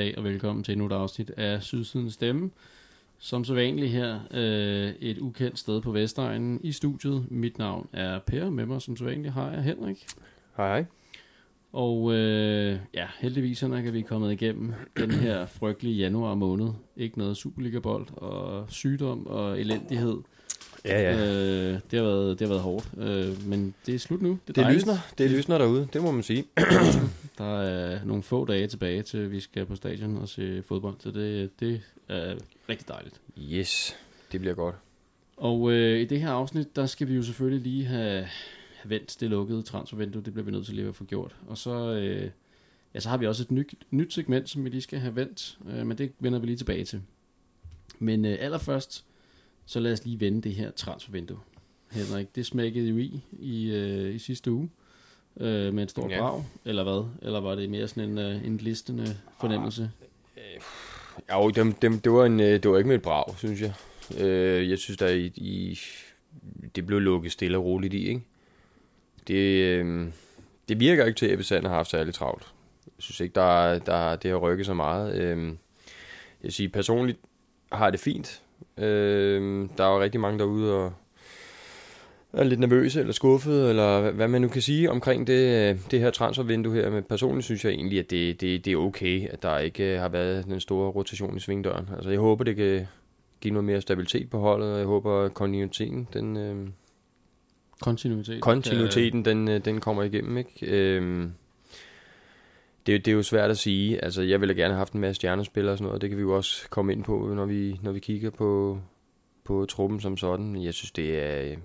Dag og velkommen til endnu et afsnit af Sydsidens Stemme. Som så vanligt her, øh, et ukendt sted på Vestegnen i studiet. Mit navn er Per, med mig som så vanligt har jeg Henrik. Hej hej. Og øh, ja, heldigvis er vi kommet igennem den her frygtelige januar måned. Ikke noget Superliga-bold og sygdom og elendighed. Ja, ja. Øh, det, har været, det har været hårdt, øh, men det er slut nu. Det, dejligt. lysner, det lysner derude, det må man sige. Der er nogle få dage tilbage til, vi skal på stadion og se fodbold, så det, det er rigtig dejligt. Yes, det bliver godt. Og øh, i det her afsnit, der skal vi jo selvfølgelig lige have, have vendt det lukkede transfervindue. Det bliver vi nødt til lige at få gjort. Og så, øh, ja, så har vi også et nyt, nyt segment, som vi lige skal have vendt, øh, men det vender vi lige tilbage til. Men øh, allerførst, så lad os lige vende det her transfervindue. Henrik, det smækkede jo i i, øh, i sidste uge øh, med en stor Ja. brag, eller hvad? Eller var det mere sådan en, øh, en listende fornemmelse? Jo, dem, dem, det, var en, øh, det var ikke med et brag, synes jeg. Øh, jeg synes, der i, i, det blev lukket stille og roligt i, ikke? Det, øh, det virker ikke til, at Ebbe har haft særlig travlt. Jeg synes ikke, der, der, det har rykket så meget. Øh, jeg siger, personligt har det fint. Øh, der er jo rigtig mange derude og er lidt nervøse eller skuffede, eller hvad- man nu kan sige omkring det, øh, det her transfervindue her. Men personligt synes jeg egentlig, at det, det, det er okay, at der ikke øh, har været den store rotation i svingdøren. Altså jeg håber, det kan give noget mere stabilitet på holdet, og jeg håber, at kontinuiteten, den, øh, Kontinuitet. kontinuiteten den, øh, den kommer igennem. Ikke? Øh, det, det er jo svært at sige. Altså, jeg ville gerne have haft en masse stjernespillere og sådan noget. Det kan vi jo også komme ind på, når vi, når vi kigger på, på truppen som sådan. Jeg synes, det er... Øh,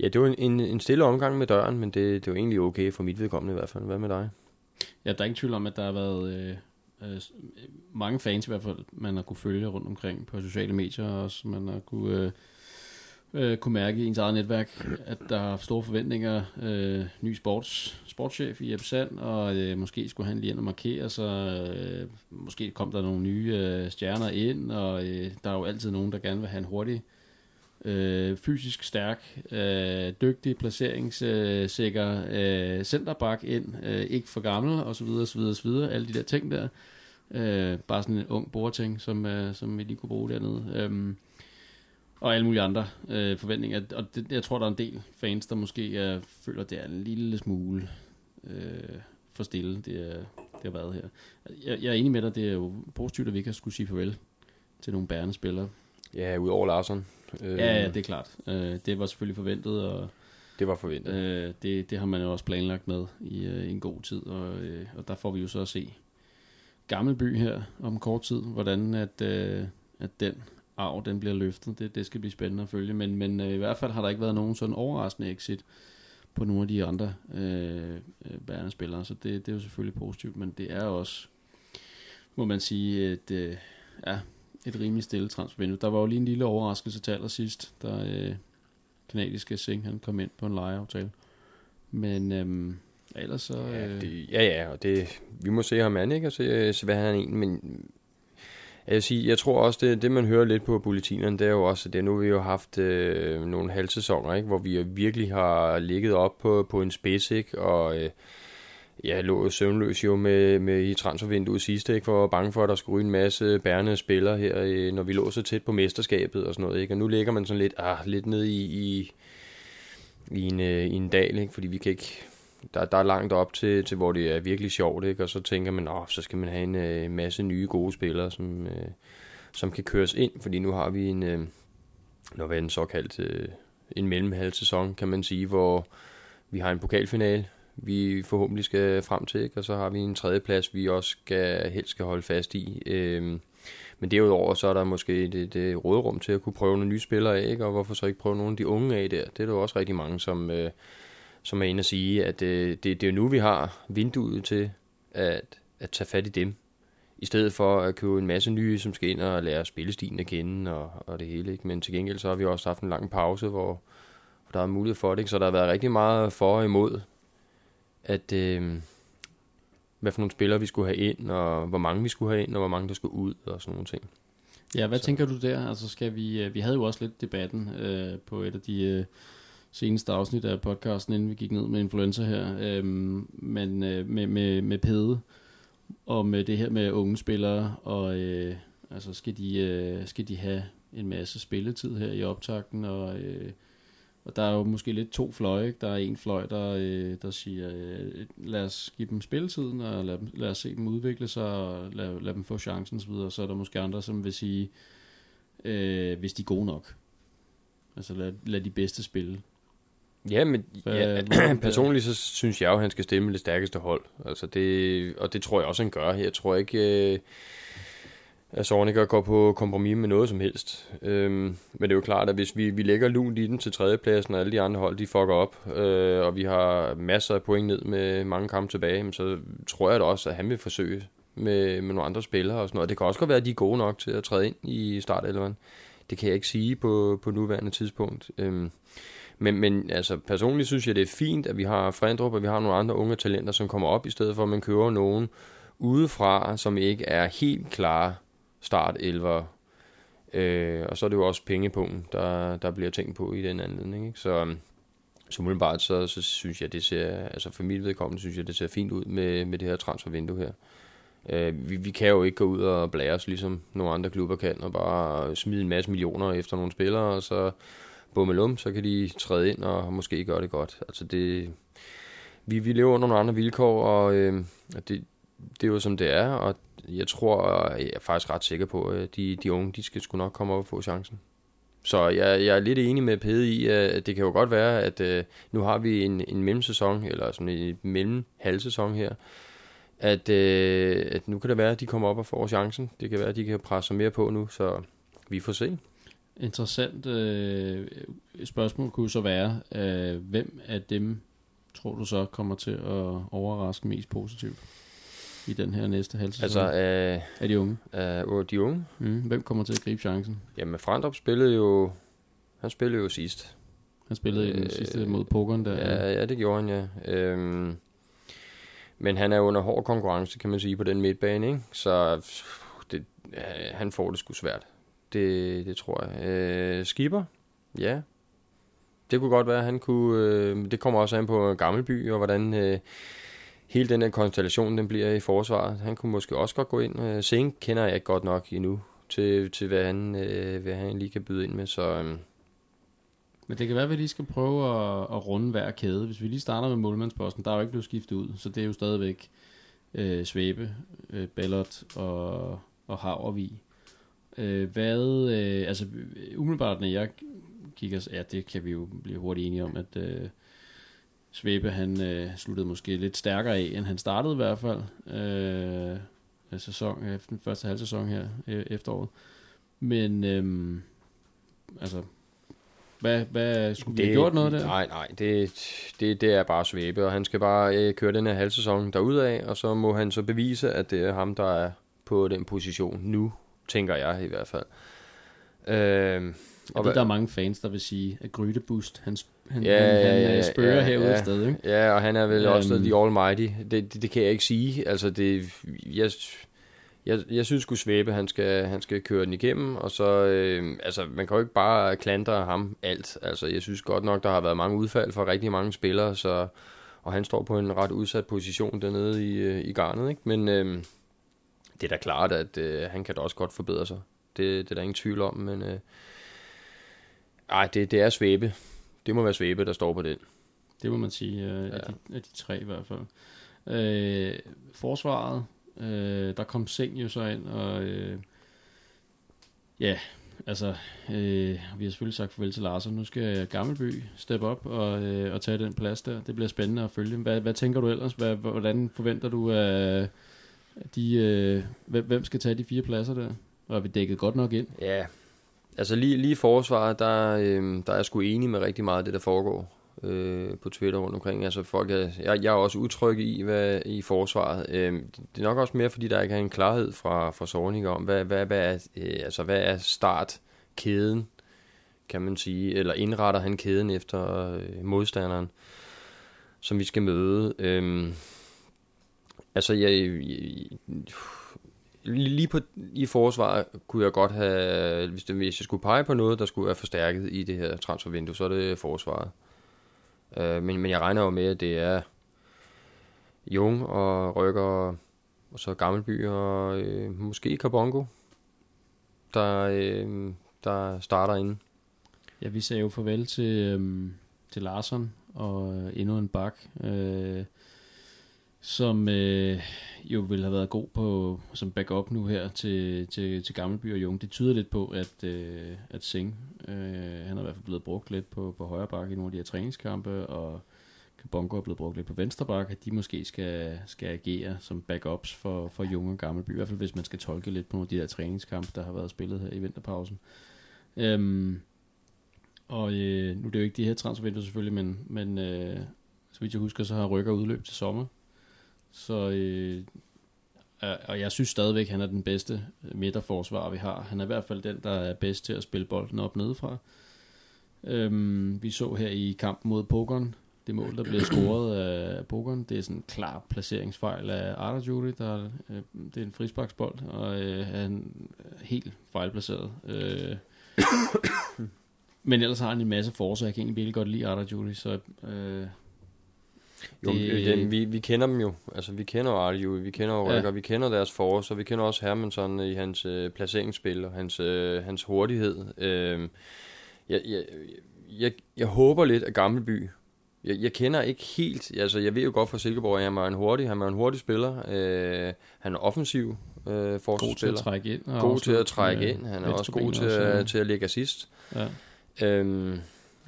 ja, det var en, en, stille omgang med døren, men det, det var egentlig okay for mit vedkommende i hvert fald. Hvad med dig? Ja, der er ingen tvivl om, at der har været øh, øh, mange fans i hvert fald, man har kunne følge rundt omkring på sociale medier, og også man har kunne, øh, øh, kunne mærke i ens eget netværk, at der er store forventninger. Øh, ny sports, sportschef i Jeppe Sand, og øh, måske skulle han lige ind og markere, så øh, måske kom der nogle nye øh, stjerner ind, og øh, der er jo altid nogen, der gerne vil have en hurtig øh, fysisk stærk, øh, dygtig, placeringssikker øh, centerback ind, øh, ikke for gammel, og så videre, og så videre, og så videre, alle de der ting der. Øh, bare sådan en ung borting, som, øh, som vi lige kunne bruge dernede. Øh, og alle mulige andre øh, forventninger. Og det, jeg tror, der er en del fans, der måske øh, føler, det er en lille smule øh, for stille, det, er, det har været her. Jeg, jeg er enig med dig, det er jo positivt, at vi ikke har skulle sige farvel til nogle bærende spillere. Ja, udover Larsson. Øh, Ja, ja, det er klart. Øh, det var selvfølgelig forventet, og det var forventet. øh, det, det har man jo også planlagt med i, øh, en god tid, og, øh, og der får vi jo så at se Gammelby her om kort tid, hvordan at, øh, at den arv, den bliver løftet. Det, det skal blive spændende at følge, men, men øh, i hvert fald har der ikke været nogen sådan overraskende exit på nogle af de andre øh, øh, bærende spillere, så det, det er jo selvfølgelig positivt, men det er også, må man sige, et, øh, ja, et rimelig stille transfervindue. Der var jo lige en lille overraskelse til allersidst, der øh, kanadiske Singh, han kom ind på en lejeaftale. Men øhm, ellers så... Ja, Øh, det, ja, ja, og det, vi må se ham an, ikke, og se, se hvad han er en, men jeg, vil sige, jeg tror også, det, det man hører lidt på bulletinerne, det er jo også, at det, nu har vi jo haft øh, nogle halvsæsoner, ikke, hvor vi virkelig har ligget op på, på en spids, ikke, og øh, jeg lå jo søvnløs jo med, med i transfervinduet sidste, ikke, for jeg var bange for, at der skulle ryge en masse bærende spillere her, øh, når vi lå så tæt på mesterskabet og sådan noget, ikke, og nu ligger man sådan lidt, ah, lidt ned i, i, i, en, øh, i en dal, ikke, fordi vi kan ikke, der, der er langt op til, til, hvor det er virkelig sjovt, ikke? og så tænker man, åh, så skal man have en øh, masse nye gode spillere, som, øh, som kan køres ind, fordi nu har vi en, øh, når vi den såkaldt øh, en mellemhalvsæson, kan man sige, hvor vi har en pokalfinale, vi forhåbentlig skal frem til, ikke? og så har vi en tredjeplads, vi også skal, helst skal holde fast i. Øh, men derudover så er der måske det, det råderum til at kunne prøve nogle nye spillere af, ikke? og hvorfor så ikke prøve nogle af de unge af der? Det er der jo også rigtig mange, som, øh, som er inde at sige, at øh, det, det er jo nu, vi har vinduet til at, at tage fat i dem, i stedet for at købe en masse nye, som skal ind og lære spillestilen at kende og, og det hele. Ikke? Men til gengæld så har vi også haft en lang pause, hvor, hvor der er mulighed for det. Ikke? Så der har været rigtig meget for og imod, at øh, hvad for nogle spillere vi skulle have ind, og hvor mange vi skulle have ind, og hvor mange der skulle ud, og sådan nogle ting. ja, hvad så- tænker du der? Altså skal vi... Øh, vi havde jo også lidt debatten øh, på et af de... Øh, seneste afsnit af podcasten, inden vi gik ned med influenza her, øhm, men øh, med, med, med Pede, om med det her med unge spillere, og øh, altså skal de, øh, skal de have en masse spilletid her i optakten, og, øh, og der er jo måske lidt to fløje. Ikke? Der er en fløj, der, øh, der siger, øh, lad os give dem spilletiden, og lad, dem, lad os se dem udvikle sig, og lad, lad dem få chancen osv., så er der måske andre, som vil sige, øh, hvis de er gode nok. Altså lad, lad de bedste spille. Ja, men Hvad- ja, personligt så synes jeg jo, at han skal stemme med det stærkeste hold. Altså det, og det tror jeg også, han gør. Jeg tror ikke, øh, at Sorniger går på kompromis med noget som helst. Øhm, men det er jo klart, at hvis vi, vi lægger lunt i den til tredjepladsen, og alle de andre hold, de fucker op, øh, og vi har masser af point ned med mange kampe tilbage, så tror jeg da også, at han vil forsøge med, med nogle andre spillere og sådan noget. Det kan også godt være, at de er gode nok til at træde ind i startelveren. Det kan jeg ikke sige på, på nuværende tidspunkt. Øhm, men, men altså, personligt synes jeg, det er fint, at vi har Frendrup, og vi har nogle andre unge talenter, som kommer op, i stedet for at man kører nogen udefra, som ikke er helt klare start 11 øh, og så er det jo også pengepunkten, der, der bliver tænkt på i den anledning. Ikke? Så, øhm, så umiddelbart, så, så synes jeg, det ser, altså for mit vedkommende, synes jeg, det ser fint ud med, med det her transfervindue her. Øh, vi, vi kan jo ikke gå ud og blære os, ligesom nogle andre klubber kan, og bare smide en masse millioner efter nogle spillere, og så bummelum, så kan de træde ind og måske gøre det godt. Altså det, vi, vi lever under nogle andre vilkår, og øh, og det, det er jo som det er, og jeg tror, jeg er faktisk ret sikker på, at de, de unge, de skal sgu nok komme op og få chancen. Så jeg, jeg er lidt enig med Pede i, at det kan jo godt være, at øh, nu har vi en, en mellemsæson, eller sådan en mellemhalvsæson her, at, øh, at nu kan det være, at de kommer op og får chancen. Det kan være, at de kan presse mere på nu, så vi får se. Interessant øh, spørgsmål kunne så være, øh, hvem af dem tror du så kommer til at overraske mest positivt i den her næste halv? Altså, øh, af de unge. øh, de unge, Mm, hvem kommer til at gribe chancen? jamen Frandrup spillede jo, han spillede jo sidst. Han spillede i den Øh, sidste mod pokeren der. Ja, ja, det gjorde han, ja. Øhm, men han er under hård konkurrence, kan man sige, på den midtbane, ikke? Så det, øh, han får det sgu svært. Det, det tror jeg. Øh, Skipper? Ja. Det kunne godt være, at han kunne... Øh, det kommer også an på Gammelby, og hvordan øh, hele den her konstellation den bliver i forsvaret. Han kunne måske også godt gå ind. Øh, Sink kender jeg ikke godt nok endnu til, til hvad, han, øh, hvad han lige kan byde ind med, så... Øh, Men det kan være, at vi lige skal prøve at, at runde hver kæde. Hvis vi lige starter med målmandsposten, der er jo ikke blevet skiftet ud, så det er jo stadigvæk øh, Svæbe, øh, Ballot og, og Havervig. Øh, hvad, øh, altså øh, umiddelbart, når jeg kigger, ja, det kan vi jo blive hurtigt enige om, at øh, Svæbe, han øh, sluttede måske lidt stærkere af, end han startede i hvert fald. Øh, sæson, efter den første halv sæson her øh, efteråret. Men øh, altså, hvad, hvad skulle vi have gjort noget der? Nej, nej, det, det, det er bare svæbe, og han skal bare øh, køre den her halv sæson derudad, og så må han så bevise, at det er ham, der er på den position nu, tænker jeg i hvert fald. Øh, Jeg og ved, hvad- der er mange fans, der vil sige, at Grydebust, han, han, Ja, han, han ja, spørger ja, herude ja. sted, ikke? Ja, og han er vel Øhm. også the almighty. Det, det, det kan jeg ikke sige. Altså, det, jeg, jeg, jeg synes sgu Svæbe, han skal, han skal køre den igennem, og så, øh, altså, man kan jo ikke bare klandre ham alt. Altså, jeg synes godt nok, der har været mange udfald for rigtig mange spillere, så, og han står på en ret udsat position dernede i, øh, i garnet, ikke? Men øh, det er da klart, at øh, han kan da også godt forbedre sig. Det, det er der ingen tvivl om, men øh, ej, det, det er Svæbe. Det må være Svæbe, der står på den. Det må man sige, øh, ja. af, de, af de tre i hvert fald. Øh, forsvaret, øh, der kom Seng jo så ind, og øh, ja, altså, øh, vi har selvfølgelig sagt farvel til Lars, og nu skal Gammelby steppe op og, øh, og tage den plads der. Det bliver spændende at følge. Hvad, hvad tænker du ellers? Hvad, hvordan forventer du, at de, øh, hvem, hvem skal tage de fire pladser der? Og er vi dækket godt nok ind? Ja, altså lige, lige i forsvaret, der, øh, der er jeg sgu enig med rigtig meget af det, der foregår øh, på Twitter rundt omkring. Altså folk er, jeg, jeg er også utryg i, hvad, i forsvaret. Øh, det er nok også mere, fordi der ikke er en klarhed fra, fra Sorning om, hvad, hvad, hvad, er, øh, altså, hvad er startkæden, kan man sige, eller indretter han kæden efter øh, modstanderen, som vi skal møde. Øh, altså, jeg, jeg, lige på, i forsvaret kunne jeg godt have, hvis, det, hvis jeg skulle pege på noget, der skulle være forstærket i det her transfervindue, så er det forsvaret. Øh, men, men jeg regner jo med, at det er Jung og Rykker og, så Gammelby og øh, måske Carbongo, der, øh, der starter ind. Ja, vi sagde jo farvel til, øh, til Larsson og endnu en bak, øh, som øh, jo vil have været god på som backup nu her til, til, til Gammelby og Jung. Det tyder lidt på, at, øh, at Singh, øh, han er i hvert fald blevet brugt lidt på, på højre bakke i nogle af de her træningskampe, og Kabongo er blevet brugt lidt på venstre bakke, at de måske skal, skal agere som backups for, for Jung og Gammelby, i hvert fald hvis man skal tolke lidt på nogle af de der træningskampe, der har været spillet her i vinterpausen. Øhm, og øh, nu er det jo ikke de her transfervinduer selvfølgelig, men, men øh, så vidt jeg husker, så har Rykker udløb til sommer. Så, øh, og jeg synes stadigvæk, at han er den bedste øh, midterforsvar, vi har. Han er i hvert fald den, der er bedst til at spille bolden op nedefra. Øhm, vi så her i kampen mod Pokeren, det mål, der blev scoret af Pokeren, det er sådan en klar placeringsfejl af Arda Jury, der, øh, det er en frisparksbold, og øh, han er øh, helt fejlplaceret. Øh, men ellers har han en masse forser, jeg kan egentlig virkelig godt lide Arda Juri, så øh, jo, det, den, vi, vi kender dem jo. Altså, vi kender jo Arju, vi kender jo Rykker, ja. vi kender deres forårs, og vi kender også Hermansson i hans øh, placeringsspil og hans, øh, hans hurtighed. Øh, jeg, jeg, jeg, jeg håber lidt, at Gammelby jeg, jeg kender ikke helt, altså jeg ved jo godt fra Silkeborg, at han er en hurtig, han er en hurtig spiller. Øh, han er offensiv øh, forsvarsspiller. God til at trække ind. God til at trække ind. Han er også god til, også, ja. til at lægge assist. Ja. Øhm,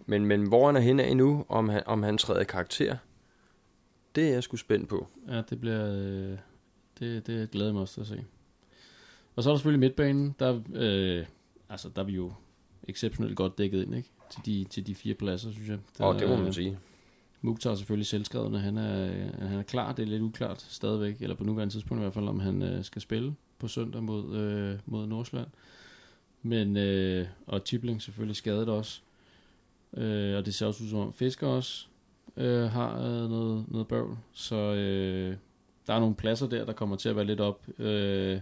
men, men hvor han er henne af nu, om han, om han træder karakter, det er jeg sgu spændt på. Ja, det bliver... Øh, det, det glæder mig også til at se. Og så er der selvfølgelig midtbanen. Der, øh, altså, der er vi jo exceptionelt godt dækket ind, ikke? Til de, til de fire pladser, synes jeg. Åh, oh, det må man sige. Mukhtar er selvfølgelig selvskrevet, når han er, han er klar. Det er lidt uklart stadigvæk, eller på nuværende tidspunkt i hvert fald, om han øh, skal spille på søndag mod, øh, mod Nordsjælland. Men, øh, og Tibling selvfølgelig skadet også. Øh, og det ser også ud som om Fisker også øh, har øh, noget, noget bøvl. Så øh, der er nogle pladser der, der kommer til at være lidt op øh,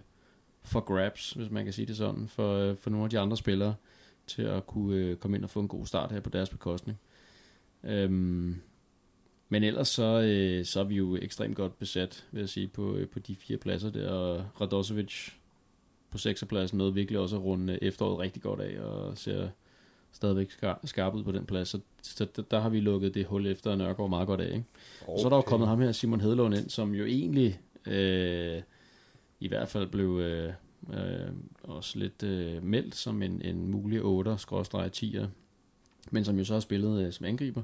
for grabs, hvis man kan sige det sådan, for, øh, for nogle af de andre spillere til at kunne øh, komme ind og få en god start her på deres bekostning. Øhm, men ellers så, øh, så er vi jo ekstremt godt besat, vil jeg sige, på, øh, på de fire pladser der. Og Radosevic på sekserpladsen nåede virkelig også at runde efteråret rigtig godt af, og ser stadigvæk skar, skarp ud på den plads. Så, så der, der har vi lukket det hul efter Nørgaard meget godt af. Ikke? Okay. Så er der jo kommet ham her, Simon Hedlund ind, som jo egentlig øh, i hvert fald blev øh, øh, også lidt øh, meldt som en, en mulig 8-10'er, men som jo så har spillet øh, som angriber.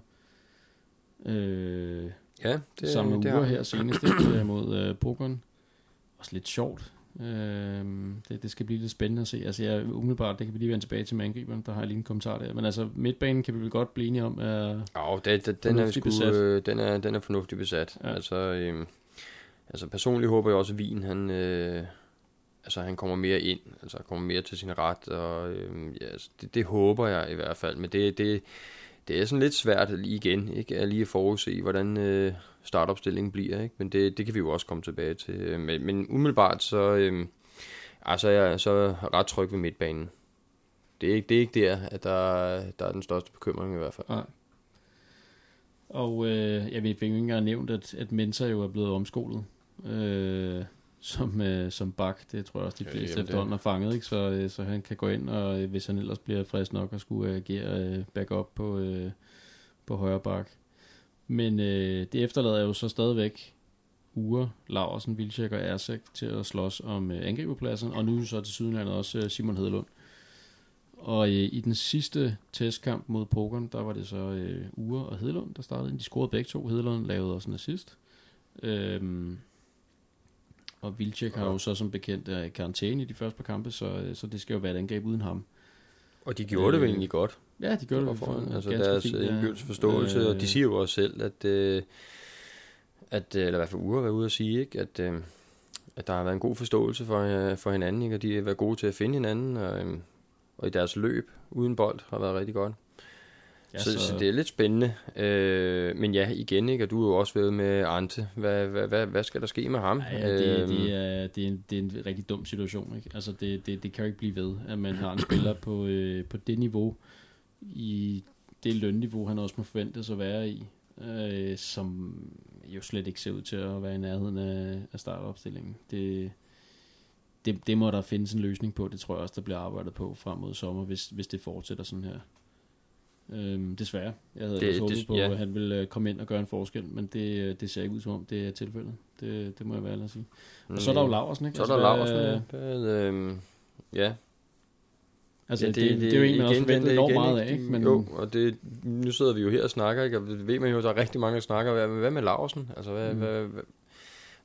Øh, ja, det, samme det uger her senest ikke, mod øh, Pokeren. Også lidt sjovt. Øh, det, det skal blive lidt spændende at se. Altså jeg umiddelbart, det kan vi lige vende tilbage til med angriberen, der har jeg lige en kommentar der. Men altså midtbanen kan vi vel godt blive enige om er Ja, det, det, den, er besat. Øh, den, er, den er fornuftigt besat. Ja. Altså, øh, altså personligt håber jeg også, at Wien, han, øh, altså, han kommer mere ind, altså kommer mere til sin ret, og øh, ja, altså, det, det håber jeg i hvert fald. Men det, det, det er sådan lidt svært lige igen, ikke? At lige at forudse, hvordan øh, startopstillingen bliver, ikke? Men det, det kan vi jo også komme tilbage til. Øh, men, men umiddelbart, så, øh, altså, jeg er så ret tryg ved midtbanen. Det er ikke, det er ikke der, at der, der er den største bekymring i hvert fald. Nej. Og øh, jeg ved ikke engang nævnt, at, at Mensa jo er blevet omskolet. Øh, som, øh, som bak. Det tror jeg også, de fleste ja, efterhånden har fanget, ikke? Så, øh, så han kan gå ind, og øh, hvis han ellers bliver frisk nok, og skulle agere øh, backup på, øh, på højre bak. Men øh, det efterlader jo så stadigvæk Ure, Laversen, Vilcek og Ersek til at slås om øh, angriberpladsen, og nu så til Sydenlandet også øh, Simon Hedelund. Og øh, i den sidste testkamp mod Pokeren, der var det så øh, Ure og Hedelund, der startede. De scorede begge to. Hedelund lavede også en assist. Øh, og Vilcek har jo så som bekendt er i karantæne i de første par kampe, så, øh, så det skal jo være et angreb uden ham. Og de gjorde øh, det jo egentlig godt. Ja, de gjorde det. For, altså deres indbyrdes forståelse, øh, og de siger jo også selv, at, øh, at eller i hvert fald Ure var ude at sige, ikke, at, øh, at der har været en god forståelse for, for hinanden, ikke, og de har været gode til at finde hinanden, og, øh, og i deres løb uden bold har været rigtig godt. Ja, så, så, så det er lidt spændende. Øh, men ja, igen, ikke? og du har jo også været med Ante. Hvad, hvad, hvad, hvad skal der ske med ham? Ja, ja det, det, øhm. er, det, er en, det er en rigtig dum situation. Ikke? Altså, det, det, det kan jo ikke blive ved, at man har en spiller på, øh, på det niveau, i det lønniveau, han også må forventes at være i, øh, som jo slet ikke ser ud til at være i nærheden af, af startopstillingen. Det, det, det må der findes en løsning på. Det tror jeg også, der bliver arbejdet på frem mod sommer, hvis, hvis det fortsætter sådan her. Øhm, desværre. Jeg havde det, håbet på, ja. at han ville øh, komme ind og gøre en forskel, men det, øh, det ser ikke ud som om, det er tilfældet. Det, det må jeg være ærlig at sige. Og så er der jo Laversen, ikke? Så er der altså, Laversen, ja. Det, øh, ja. Altså, ja, det, det, det, det, er jo en, man også forventer enormt meget af, ikke? Men... Jo, og det, nu sidder vi jo her og snakker, ikke? Og det ved man jo, der er rigtig mange, der snakker. Hvad, hvad med Laversen? Altså, hvad, mm. hvad, hvad,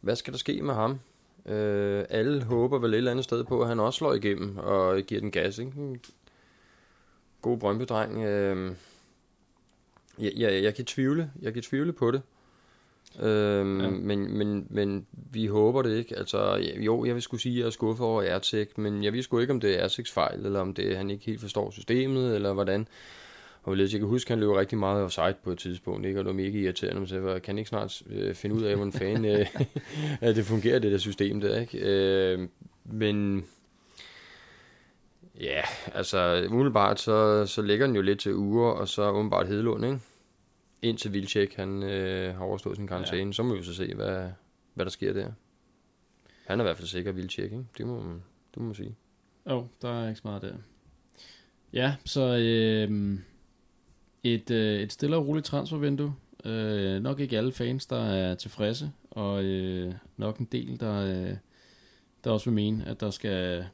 hvad skal der ske med ham? Øh, alle håber vel et eller andet sted på, at han også slår igennem og giver den gas, ikke? God Brøndby-dreng. Øh, jeg, jeg, jeg kan tvivle, jeg kan tvivle på det. Øhm, ja. men, men, men vi håber det ikke. Altså, jo, jeg vil skulle sige, at jeg er skuffet over Ertek, men jeg ved sgu ikke, om det er Erteks fejl, eller om det han ikke helt forstår systemet, eller hvordan. Og jeg kan huske, at han løb rigtig meget offside på et tidspunkt, ikke? og det var mega irriterende, men så kan ikke snart øh, finde ud af, hvordan fanden øh, at det fungerer, det der system der. Ikke? Øh, men ja, altså umiddelbart, så, så ligger den jo lidt til uger, og så umiddelbart Hedelund, ikke? indtil Vilcek han øh, har overstået sin karantæne, ja. så må vi jo så se, hvad, hvad der sker der. Han er i hvert fald sikker Vilcek, ikke? Det må, det må man sige. Jo, oh, der er ikke så meget der. Ja, så øh, et, øh, et stille og roligt transfervindue. Øh, nok ikke alle fans, der er tilfredse, og øh, nok en del, der, øh, der også vil mene, at der skal,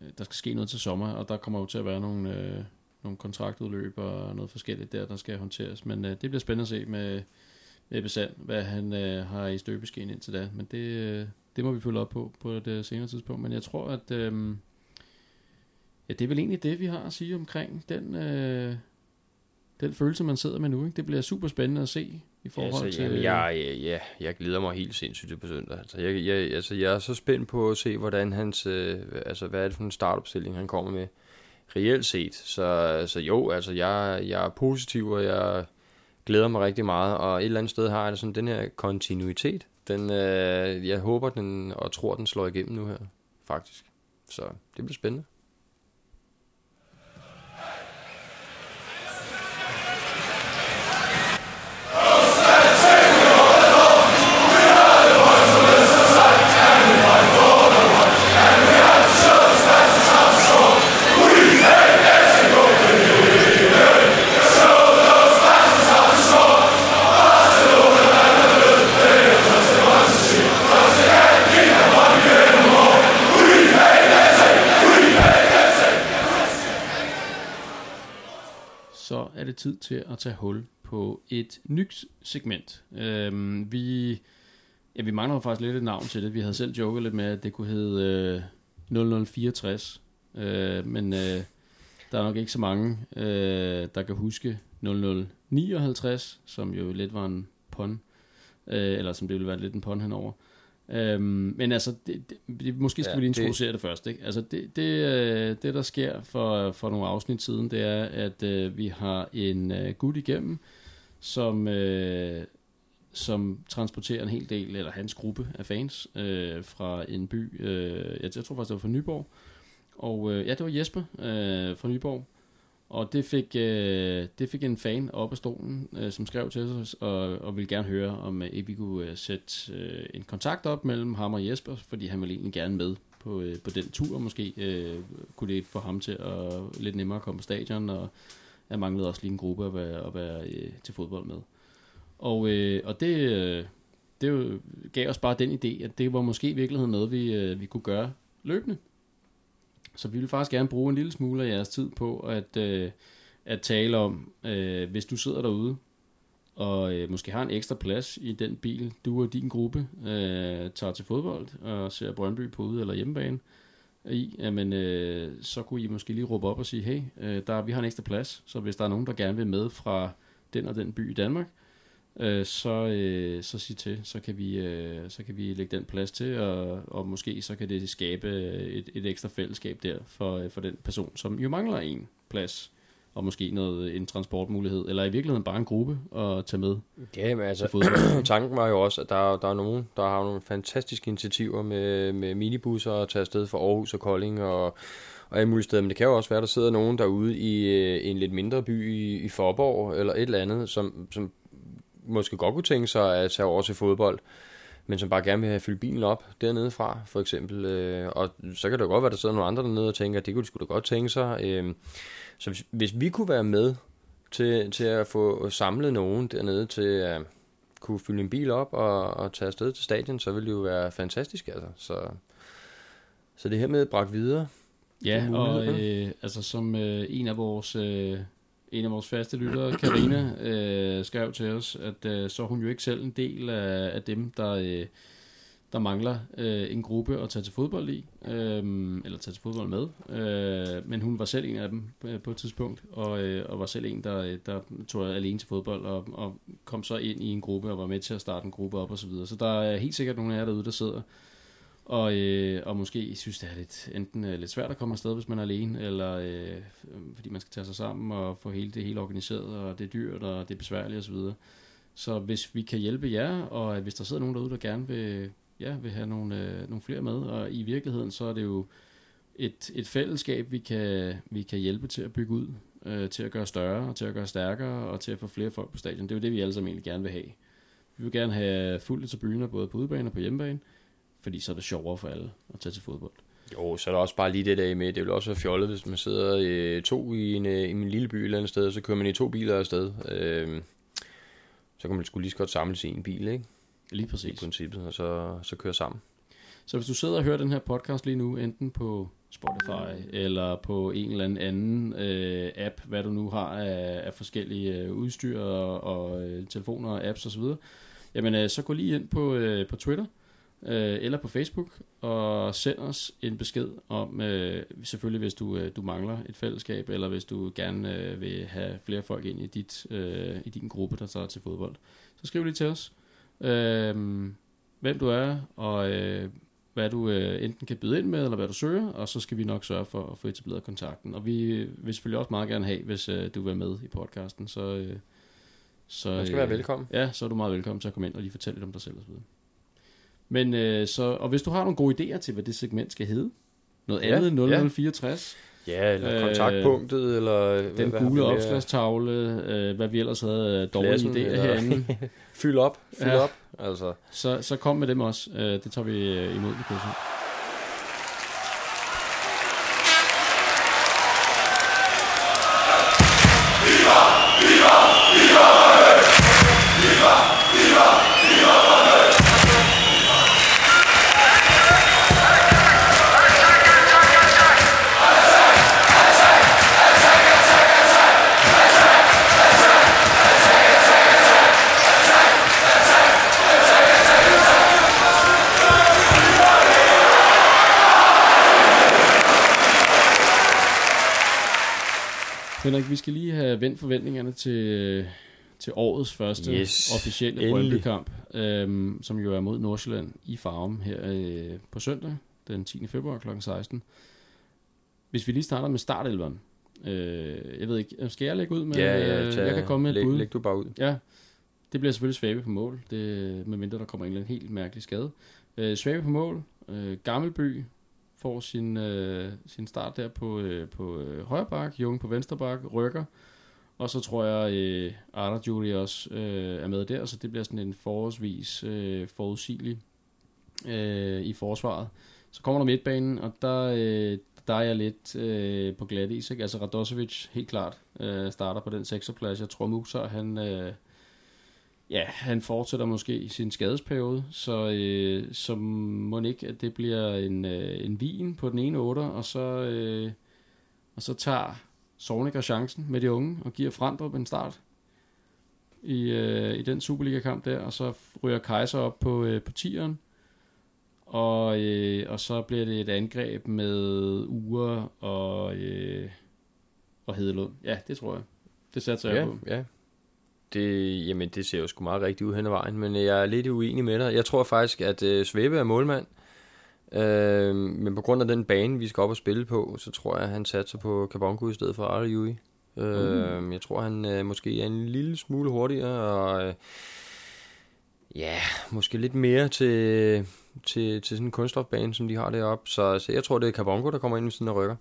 Øh, der skal ske noget til sommer, og der kommer jo til at være nogle, øh, nogle kontraktudløb og noget forskelligt der, der skal håndteres. Men øh, det bliver spændende at se med, med Besand, hvad han øh, har i støbeskeen indtil da. Men det, øh, det må vi følge op på på et øh, senere tidspunkt. Men jeg tror, at øh, ja, det er vel egentlig det, vi har at sige omkring den, øh, den følelse, man sidder med nu. Ikke? Det bliver super spændende at se i forhold ja, altså, til... Jamen, jeg, ja, jeg glæder mig helt sindssygt på søndag. Altså, jeg, jeg, altså, jeg er så spændt på at se, hvordan hans... Øh, altså, hvad er det for en startopstilling, han kommer med reelt set. Så, så jo, altså jeg, jeg er positiv, og jeg glæder mig rigtig meget, og et eller andet sted har jeg sådan den her kontinuitet. Den, øh, jeg håber den, og tror den slår igennem nu her, faktisk. Så det bliver spændende. Så er det tid til at tage hul på et nyt segment. Øhm, vi, ja, vi mangler faktisk lidt et navn til det. Vi havde selv joket lidt med, at det kunne hedde øh, 0064. Øh, men øh, der er nok ikke så mange, øh, der kan huske 0059, som jo lidt var en pun. Øh, eller som det ville være lidt en pun henover. Øhm, men altså, det, det, måske skal ja, vi lige introducere det, det først. Ikke? Altså, det, det, øh, det, der sker for, for nogle afsnit siden, det er, at øh, vi har en øh, gut igennem, som, øh, som transporterer en hel del, eller hans gruppe af fans, øh, fra en by, øh, jeg, jeg tror faktisk, det var fra Nyborg. Og øh, ja, det var Jesper øh, fra Nyborg, og det fik, øh, det fik en fan op af stolen, øh, som skrev til os, og, og ville gerne høre, om øh, vi kunne øh, sætte øh, en kontakt op mellem ham og Jesper, fordi han ville egentlig gerne med på, øh, på den tur. Måske øh, kunne det få ham til at lidt nemmere at komme på stadion, og jeg manglede også lige en gruppe at være, at være øh, til fodbold med. Og, øh, og det, øh, det gav os bare den idé, at det var måske i virkeligheden noget, vi, øh, vi kunne gøre løbende. Så vi vil faktisk gerne bruge en lille smule af jeres tid på at, øh, at tale om, øh, hvis du sidder derude, og øh, måske har en ekstra plads i den bil, du og din gruppe øh, tager til fodbold og ser Brøndby på ude- eller hjemmebane i, jamen, øh, så kunne I måske lige råbe op og sige, hey, øh, der, vi har en ekstra plads, så hvis der er nogen, der gerne vil med fra den og den by i Danmark, øh, så, øh, så sig til, så kan, vi, øh, så kan vi lægge den plads til, og, og måske så kan det skabe et, et ekstra fællesskab der for, øh, for den person, som jo mangler en plads, og måske noget, en transportmulighed, eller i virkeligheden bare en gruppe at tage med. Ja, men altså, tanken var jo også, at der, der er nogen, der har nogle fantastiske initiativer med, med minibusser og tage afsted fra Aarhus og Kolding og, og alle mulige steder, men det kan jo også være, at der sidder nogen derude i, i en lidt mindre by i, i Forborg, eller et eller andet, som, som måske godt kunne tænke sig at tage over til fodbold, men som bare gerne vil have fyldt bilen op dernede fra, for eksempel. Øh, og så kan det jo godt være, at der sidder nogle andre dernede og tænker, at det kunne de sgu da godt tænke sig. Øh, så hvis, hvis vi kunne være med til, til at få samlet nogen dernede til at kunne fylde en bil op og, og tage afsted til stadion, så ville det jo være fantastisk. Altså. Så, så det her med bragt videre. Ja, og øh, altså som øh, en af vores øh, en af vores faste lyttere, Karina, øh, skrev til os, at øh, så er hun jo ikke selv en del af, af dem, der, øh, der mangler øh, en gruppe at tage til fodbold i, øh, eller tage til fodbold med. Øh, men hun var selv en af dem øh, på et tidspunkt, og, øh, og var selv en, der, øh, der tog alene til fodbold, og, og kom så ind i en gruppe, og var med til at starte en gruppe op og så videre. Så der er helt sikkert nogle af jer derude, der sidder og, øh, og måske synes det er lidt, enten øh, lidt svært at komme afsted, hvis man er alene, eller øh, fordi man skal tage sig sammen og få hele det hele organiseret, og det er dyrt, og det er besværligt osv. Så, så hvis vi kan hjælpe jer, og hvis der sidder nogen derude, der gerne vil, ja, vil have nogle, øh, nogle flere med, og i virkeligheden så er det jo et, et fællesskab, vi kan, vi kan hjælpe til at bygge ud, øh, til at gøre større, og til at gøre stærkere, og til at få flere folk på stadion. Det er jo det, vi alle sammen egentlig gerne vil have. Vi vil gerne have fuldt til byen, både på udebane og på hjemmebane, fordi så er det sjovere for alle at tage til fodbold. Jo, så er der også bare lige det der med, det vil også være fjollet, hvis man sidder i to i en, øh, i en lille by et eller andet sted, så kører man i to biler afsted. Øh, så kan man sgu lige så godt samles i en bil, ikke? Lige præcis. I princippet, og så, så køre sammen. Så hvis du sidder og hører den her podcast lige nu, enten på Spotify eller på en eller anden anden øh, app, hvad du nu har af, af forskellige øh, udstyr og, og øh, telefoner og apps osv., jamen øh, så gå lige ind på, øh, på Twitter, øh, eller på Facebook, og send os en besked om, øh, selvfølgelig hvis du, øh, du mangler et fællesskab, eller hvis du gerne øh, vil have flere folk ind i, dit, øh, i din gruppe, der tager til fodbold. Så skriv lige til os, øh, hvem du er, og øh, hvad du øh, enten kan byde ind med, eller hvad du søger, og så skal vi nok sørge for at få etableret kontakten. Og vi vil selvfølgelig også meget gerne have, hvis øh, du vil være med i podcasten, så... Øh, så, Man skal øh, være velkommen. Ja, så er du meget velkommen til at komme ind og lige fortælle lidt om dig selv og så videre. Men øh, så, og hvis du har nogle gode idéer til, hvad det segment skal hedde, noget ja, andet 0064, Ja, eller kontaktpunktet, øh, eller... Den hvad, gule opslagstavle, øh, hvad vi ellers havde øh, dårlige Klassen, idéer eller... herinde. fyld op, fyld ja. op, altså. Så, så kom med dem også. Øh, det tager vi øh, imod i kursen. Henrik, vi skal lige have vendt forventningerne til, til årets første yes, officielle Brøndby-kamp, øhm, som jo er mod Nordsjælland i Farum her øh, på søndag, den 10. februar kl. 16. Hvis vi lige starter med startelveren. Øh, jeg ved ikke, skal jeg lægge ud med, ja, ja, tage, jeg kan komme med læg, et bud? Læg du bare ud. Ja, det bliver selvfølgelig Svabe på mål, det, medmindre der kommer en eller anden helt mærkelig skade. Øh, Svabe på mål, øh, Gammelby, får sin, øh, sin start der på, øh, på øh, højre bak, Jung på venstre bak, rykker, og så tror jeg, øh, Arthur Julie også øh, er med der, så det bliver sådan en forholdsvis øh, forudsigelig øh, i forsvaret. Så kommer der midtbanen, og der, øh, der er jeg lidt øh, på glat is. Ikke? Altså Radosevic helt klart øh, starter på den sekserplads. Jeg tror Musa, han, øh, ja, han fortsætter måske i sin skadesperiode, så, øh, så må ikke, at det bliver en, øh, en vin på den ene otter, og så, øh, og så tager Sorniger chancen med de unge og giver Frandrup en start i, øh, i den Superliga-kamp der, og så ryger Kaiser op på, øh, på tieren, og, øh, og så bliver det et angreb med Ure og, øh, og Hedelund. Ja, det tror jeg. Det sætter jeg ja, på. Ja, det, jamen, det ser jo sgu meget rigtigt ud hen ad vejen, men jeg er lidt uenig med dig. Jeg tror faktisk, at øh, Svebe er målmand, øh, men på grund af den bane, vi skal op og spille på, så tror jeg, at han satser på Kabongo i stedet for Arle Yui. Øh, mm. Jeg tror, han øh, måske er en lille smule hurtigere, og øh, ja, måske lidt mere til, til, til sådan en kunststofbane, som de har deroppe. Så, så jeg tror, det er Kabongo, der kommer ind med sådan en rykker.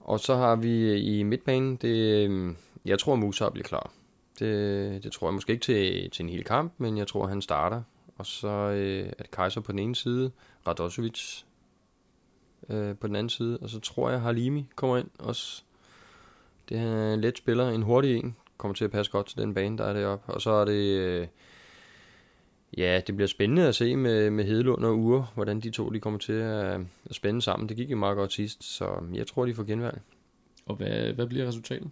Og så har vi i midtbanen, det, øh, jeg tror, Musa bliver klar det, det tror jeg måske ikke til, til en hel kamp, men jeg tror, han starter. Og så øh, er det Kaiser på den ene side, Radosevic øh, på den anden side, og så tror jeg, Halimi kommer ind også. Det er en let spiller, en hurtig en, kommer til at passe godt til den bane, der er deroppe. Og så er det... Øh, Ja, det bliver spændende at se med, med Hedlund og Ure, hvordan de to de kommer til at, at spænde sammen. Det gik jo meget godt sidst, så jeg tror, de får genvalg. Og hvad, hvad bliver resultatet?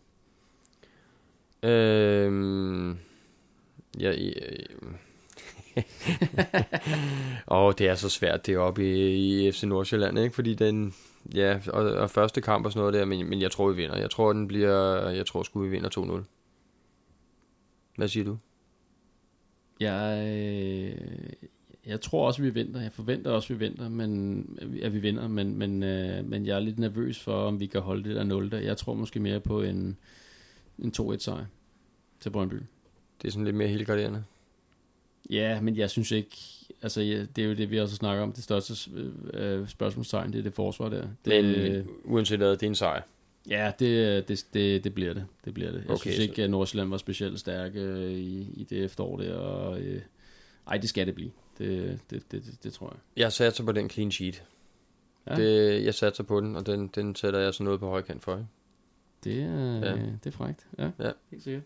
Øhm, ja, ja, og det er så svært det oppe i, i FC Nordsjælland, ikke? Fordi den, ja, og, og første kamp og sådan noget der, men, men jeg tror, vi vinder. Jeg tror, den bliver, jeg tror sgu, vi vinder 2-0. Hvad siger du? Jeg, øh, jeg tror også, vi vinder. Jeg forventer også, vi vinder, men, at vi vinder, men, men, øh, men jeg er lidt nervøs for, om vi kan holde det der 0 der. Jeg tror måske mere på en, en 2-1 sejr til Brøndby. Det er sådan lidt mere helgarderende. Ja, men jeg synes ikke, altså ja, det er jo det, vi også snakker om, det største øh, spørgsmålstegn, det er det forsvar der. Det, men øh, uanset hvad, det er en sejr. Ja, det, det, det, det bliver det. Det bliver det. Jeg okay, synes ikke, at Nordsjælland var specielt stærke øh, i, i det efterår der. Og, øh, ej, det skal det blive. Det, det, det, det, det tror jeg. Jeg satser på den clean sheet. Ja. Det, jeg satser på den, og den, den sætter jeg så noget på højkant for. Ikke? Det er, ja. det er frækt. Ja, ja. helt sikkert.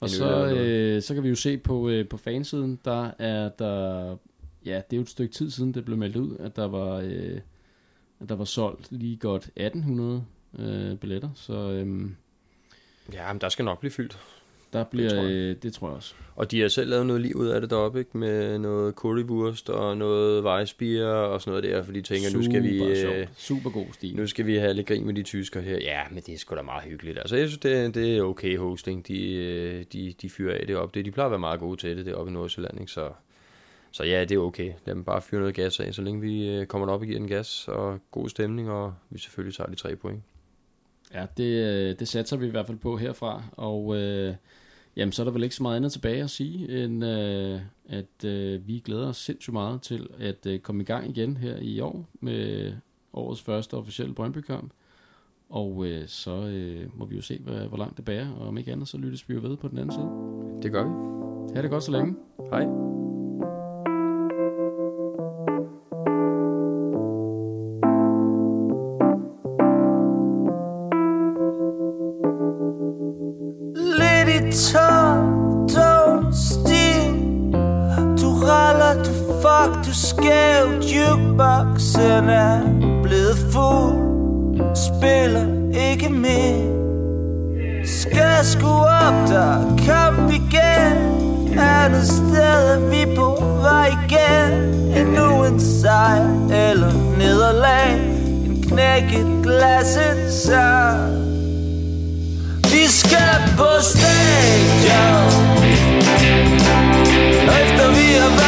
Og så, øh, så kan vi jo se på, øh, på fansiden, der er der, ja, det er jo et stykke tid siden, det blev meldt ud, at der var, øh, at der var solgt lige godt 1800 øh, billetter. Så, øhm, ja, men der skal nok blive fyldt. Der bliver, det tror, jeg. Øh, det tror jeg også. Og de har selv lavet noget liv ud af det deroppe, ikke? Med noget currywurst og noget vejsbier og sådan noget der, for de tænker, Super nu skal vi... Øh, Super god stil. Nu skal vi have lidt grin med de tyskere her. Ja, men det er sgu da meget hyggeligt. Altså, jeg synes, det, det er okay hosting. De, øh, de, de fyrer af det op. Det, de plejer at være meget gode til det deroppe i Nordsjælland, ikke? Så, så ja, det er okay. Lad dem bare fyre noget gas af, så længe vi øh, kommer op og giver den gas og god stemning, og vi selvfølgelig tager de tre point. Ja, det, øh, det satser vi i hvert fald på herfra, og øh, jamen, så er der vel ikke så meget andet tilbage at sige, end øh, at øh, vi glæder os sindssygt meget til at øh, komme i gang igen her i år med årets første officielle Brøndby-kamp. Og øh, så øh, må vi jo se, hvad, hvor langt det bærer, og om ikke andet, så lyttes vi jo ved på den anden side. Det gør vi. Ha' det godt så længe. Hej. Skal sgu op, der kom igen? Andet sted er vi på vej igen. Endnu en sejr eller nederlag. En knækket glas, en sang Vi skal på stadion. Efter vi har været